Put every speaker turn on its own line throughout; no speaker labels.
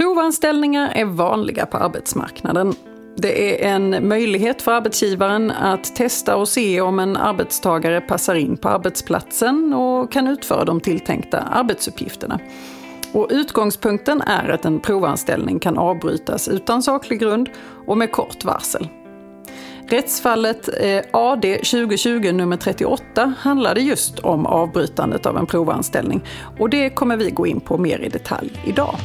Provanställningar är vanliga på arbetsmarknaden. Det är en möjlighet för arbetsgivaren att testa och se om en arbetstagare passar in på arbetsplatsen och kan utföra de tilltänkta arbetsuppgifterna. Och utgångspunkten är att en provanställning kan avbrytas utan saklig grund och med kort varsel. Rättsfallet eh, AD 2020 nummer 38 handlade just om avbrytandet av en provanställning och det kommer vi gå in på mer i detalj idag.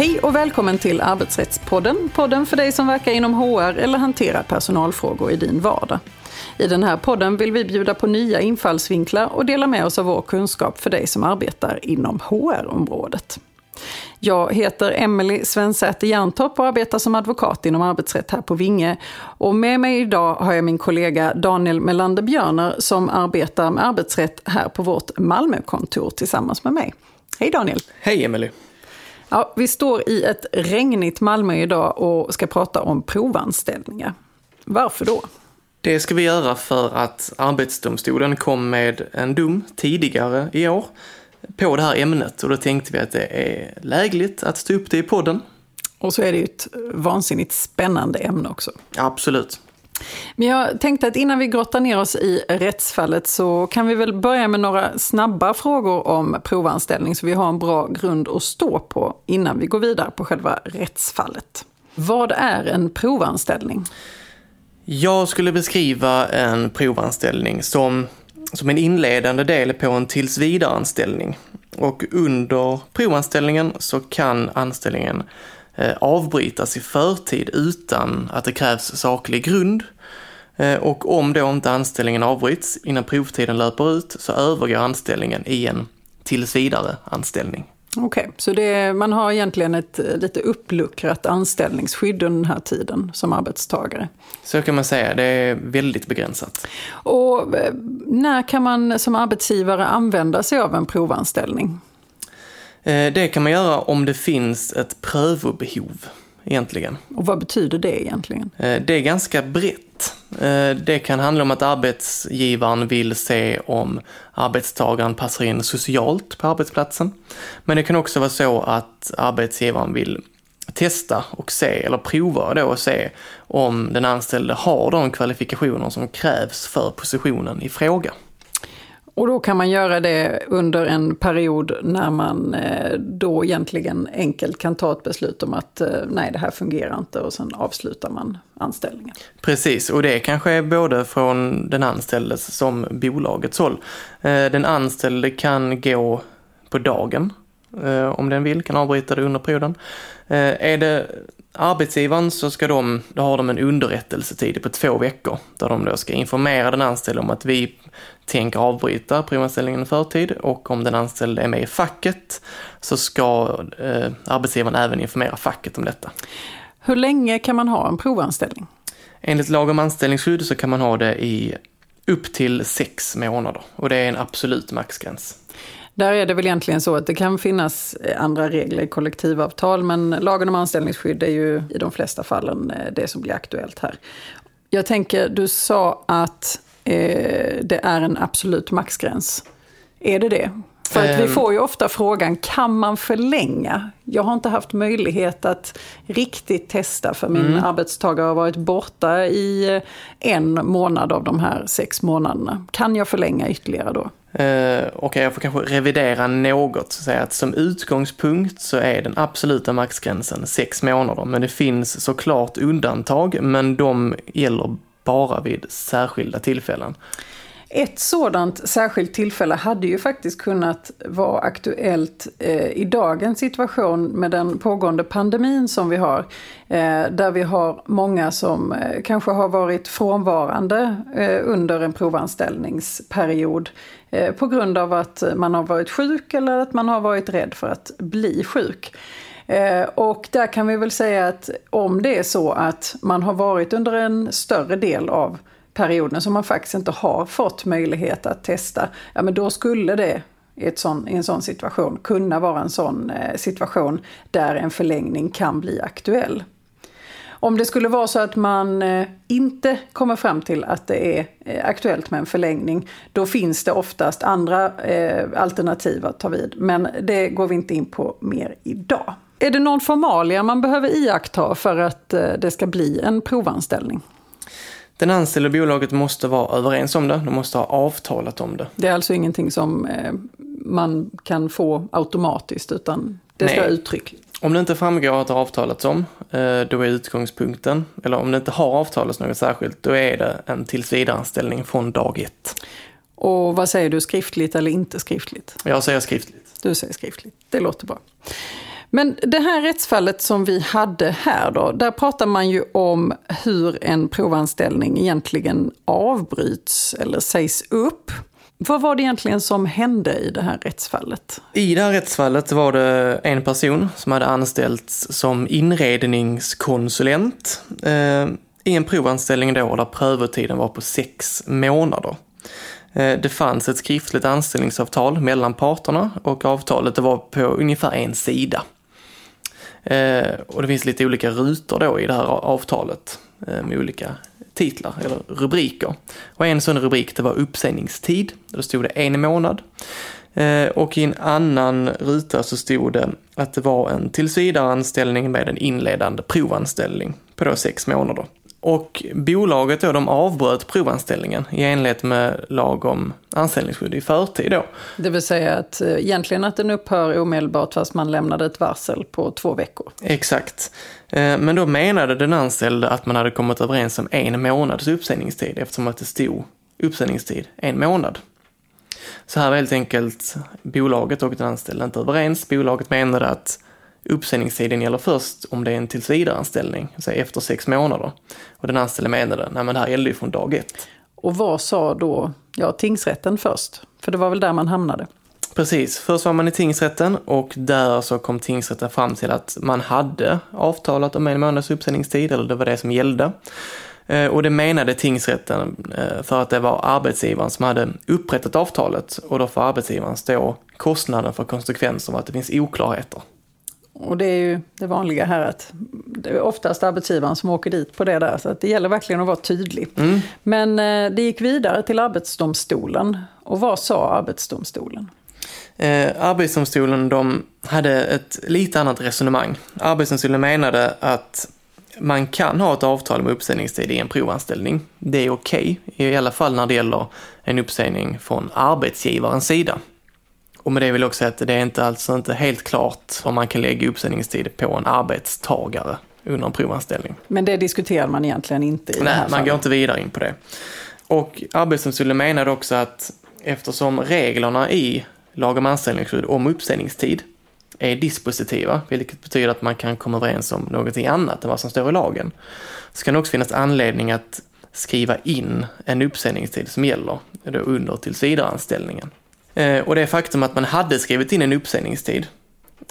Hej och välkommen till Arbetsrättspodden. Podden för dig som verkar inom HR eller hanterar personalfrågor i din vardag. I den här podden vill vi bjuda på nya infallsvinklar och dela med oss av vår kunskap för dig som arbetar inom HR-området. Jag heter Emelie Svensäter Jerntorp och arbetar som advokat inom arbetsrätt här på Vinge. Och med mig idag har jag min kollega Daniel Melander Björner som arbetar med arbetsrätt här på vårt Malmökontor tillsammans med mig. Hej Daniel!
Hej Emelie!
Ja, vi står i ett regnigt Malmö idag och ska prata om provanställningar. Varför då?
Det ska vi göra för att Arbetsdomstolen kom med en dom tidigare i år på det här ämnet och då tänkte vi att det är lägligt att stå upp det i podden.
Och så är det ju ett vansinnigt spännande ämne också.
Absolut.
Men jag tänkte att innan vi grottar ner oss i rättsfallet så kan vi väl börja med några snabba frågor om provanställning så vi har en bra grund att stå på innan vi går vidare på själva rättsfallet. Vad är en provanställning?
Jag skulle beskriva en provanställning som, som en inledande del på en tillsvidareanställning. Och under provanställningen så kan anställningen avbrytas i förtid utan att det krävs saklig grund. Eh, och om då inte anställningen avbryts innan provtiden löper ut så övergår anställningen i en tills vidare anställning.
Okej, okay, så det, man har egentligen ett eh, lite uppluckrat anställningsskydd under den här tiden som arbetstagare?
Så kan man säga, det är väldigt begränsat.
Och när kan man som arbetsgivare använda sig av en provanställning?
Eh, det kan man göra om det finns ett prövobehov egentligen.
Och vad betyder det egentligen?
Eh, det är ganska brett. Eh, det kan handla om att arbetsgivaren vill se om arbetstagaren passar in socialt på arbetsplatsen. Men det kan också vara så att arbetsgivaren vill testa och se, eller prova då och se om den anställde har de kvalifikationer som krävs för positionen i fråga.
Och då kan man göra det under en period när man eh, då egentligen enkelt kan ta ett beslut om att eh, nej, det här fungerar inte och sen avslutar man anställningen.
Precis, och det kanske är både från den anställdes som bolagets håll. Eh, den anställde kan gå på dagen om den vill, kan avbryta det under perioden. Är det arbetsgivaren så ska de, då har de en underrättelsetid på två veckor där de då ska informera den anställde om att vi tänker avbryta provanställningen i förtid och om den anställde är med i facket så ska eh, arbetsgivaren även informera facket om detta.
Hur länge kan man ha en provanställning?
Enligt lag om anställningsskydd så kan man ha det i upp till sex månader och det är en absolut maxgräns.
Där är det väl egentligen så att det kan finnas andra regler i kollektivavtal men lagen om anställningsskydd är ju i de flesta fallen eh, det som blir aktuellt här. Jag tänker, du sa att eh, det är en absolut maxgräns. Är det det? För att vi ehm. får ju ofta frågan, kan man förlänga? Jag har inte haft möjlighet att riktigt testa för min mm. arbetstagare har varit borta i eh, en månad av de här sex månaderna. Kan jag förlänga ytterligare då?
Uh, Okej, okay, jag får kanske revidera något. Så säga att som utgångspunkt så är den absoluta maxgränsen sex månader. Men det finns såklart undantag, men de gäller bara vid särskilda tillfällen.
Ett sådant särskilt tillfälle hade ju faktiskt kunnat vara aktuellt eh, i dagens situation med den pågående pandemin som vi har. Eh, där vi har många som eh, kanske har varit frånvarande eh, under en provanställningsperiod eh, på grund av att man har varit sjuk eller att man har varit rädd för att bli sjuk. Eh, och där kan vi väl säga att om det är så att man har varit under en större del av perioden som man faktiskt inte har fått möjlighet att testa, ja men då skulle det i, sån, i en sån situation kunna vara en sån eh, situation där en förlängning kan bli aktuell. Om det skulle vara så att man eh, inte kommer fram till att det är eh, aktuellt med en förlängning, då finns det oftast andra alternativ att ta vid. Men det går vi inte in på mer idag. Är det någon formalia man behöver iaktta för att det ska bli en provanställning?
Den anställda och bolaget måste vara överens om det, de måste ha avtalat om det.
Det är alltså ingenting som man kan få automatiskt utan det ska vara uttryckligt?
Om det inte framgår att det har avtalats om, eh, då är utgångspunkten, eller om det inte har avtalats något särskilt, då är det en tillsvidareanställning från dag ett.
Och vad säger du, skriftligt eller inte skriftligt?
Jag säger skriftligt.
Du säger skriftligt, det låter bra. Men det här rättsfallet som vi hade här då, där pratar man ju om hur en provanställning egentligen avbryts eller sägs upp. Vad var det egentligen som hände i det här rättsfallet?
I det här rättsfallet var det en person som hade anställts som inredningskonsulent eh, i en provanställning då där prövotiden var på sex månader. Eh, det fanns ett skriftligt anställningsavtal mellan parterna och avtalet det var på ungefär en sida. Eh, och det finns lite olika rutor då i det här avtalet eh, med olika titlar eller rubriker. Och en sån rubrik det var uppsägningstid. Då stod det en månad. Eh, och i en annan ruta så stod det att det var en tillsvidareanställning med en inledande provanställning på då sex månader. Och bolaget då, de avbröt provanställningen i enlighet med lag om anställningsskydd i förtid då.
Det vill säga att eh, egentligen att den upphör omedelbart fast man lämnade ett varsel på två veckor.
Exakt. Eh, men då menade den anställde att man hade kommit överens om en månads uppsägningstid eftersom att det stod uppsägningstid en månad. Så här var helt enkelt bolaget och den anställde inte överens. Bolaget menade att Uppsägningstiden gäller först om det är en tillsvidareanställning, alltså efter sex månader. Och den anställde menade, nej men det här gäller ju från dag ett.
Och vad sa då, ja tingsrätten först? För det var väl där man hamnade?
Precis, först var man i tingsrätten och där så kom tingsrätten fram till att man hade avtalat om en månads uppsägningstid, eller det var det som gällde. Eh, och det menade tingsrätten eh, för att det var arbetsgivaren som hade upprättat avtalet och då får arbetsgivaren stå kostnaden för konsekvenser av att det finns oklarheter.
Och det är ju det vanliga här att det är oftast arbetsgivaren som åker dit på det där. Så det gäller verkligen att vara tydlig. Mm. Men eh, det gick vidare till Arbetsdomstolen. Och vad sa Arbetsdomstolen?
Eh, Arbetsdomstolen de hade ett lite annat resonemang. Arbetsdomstolen menade att man kan ha ett avtal med uppsägningstid i en provanställning. Det är okej, okay, i alla fall när det gäller en uppsägning från arbetsgivarens sida. Och med det vill jag också säga att det är inte, alltså inte helt klart om man kan lägga uppsägningstid på en arbetstagare under en provanställning.
Men det diskuterar man egentligen inte i
Nej,
det här
man
fallet.
går inte vidare in på det. Och Arbetsdomstolen menade också att eftersom reglerna i lag om anställningsskydd om uppsägningstid är dispositiva, vilket betyder att man kan komma överens om någonting annat än vad som står i lagen, så kan det också finnas anledning att skriva in en uppsägningstid som gäller under tillsvidareanställningen. Eh, och det faktum att man hade skrivit in en uppsägningstid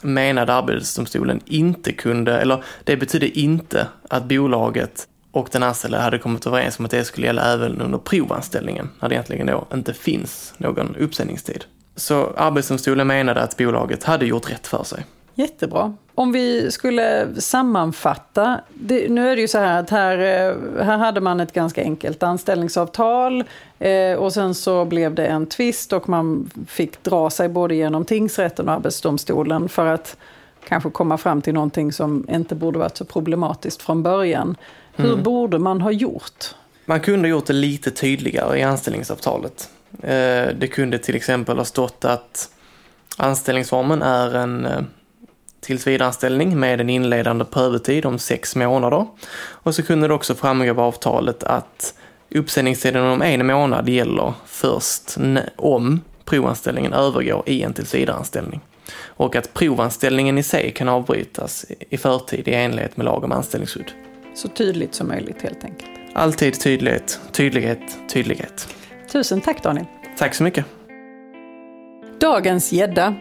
menade Arbetsdomstolen inte kunde, eller det betydde inte att bolaget och den anställde hade kommit överens om att det skulle gälla även under provanställningen, när det egentligen då inte finns någon uppsägningstid. Så Arbetsdomstolen menade att bolaget hade gjort rätt för sig.
Jättebra. Om vi skulle sammanfatta. Det, nu är det ju så här att här, eh, här hade man ett ganska enkelt anställningsavtal eh, och sen så blev det en tvist och man fick dra sig både genom tingsrätten och Arbetsdomstolen för att kanske komma fram till någonting som inte borde varit så problematiskt från början. Hur mm. borde man ha gjort?
Man kunde ha gjort det lite tydligare i anställningsavtalet. Eh, det kunde till exempel ha stått att anställningsformen är en eh, tillsvidareanställning med en inledande prövotid om sex månader. Och så kunde det också framgå av avtalet att uppsägningstiden om en månad gäller först om provanställningen övergår i en tillsvidareanställning. Och att provanställningen i sig kan avbrytas i förtid i enlighet med lag om anställningsskydd.
Så tydligt som möjligt helt enkelt.
Alltid tydlighet, tydlighet, tydlighet.
Tusen tack Daniel.
Tack så mycket.
Dagens gädda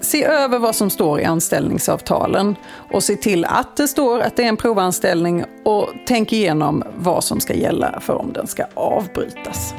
Se över vad som står i anställningsavtalen och se till att det står att det är en provanställning och tänk igenom vad som ska gälla för om den ska avbrytas.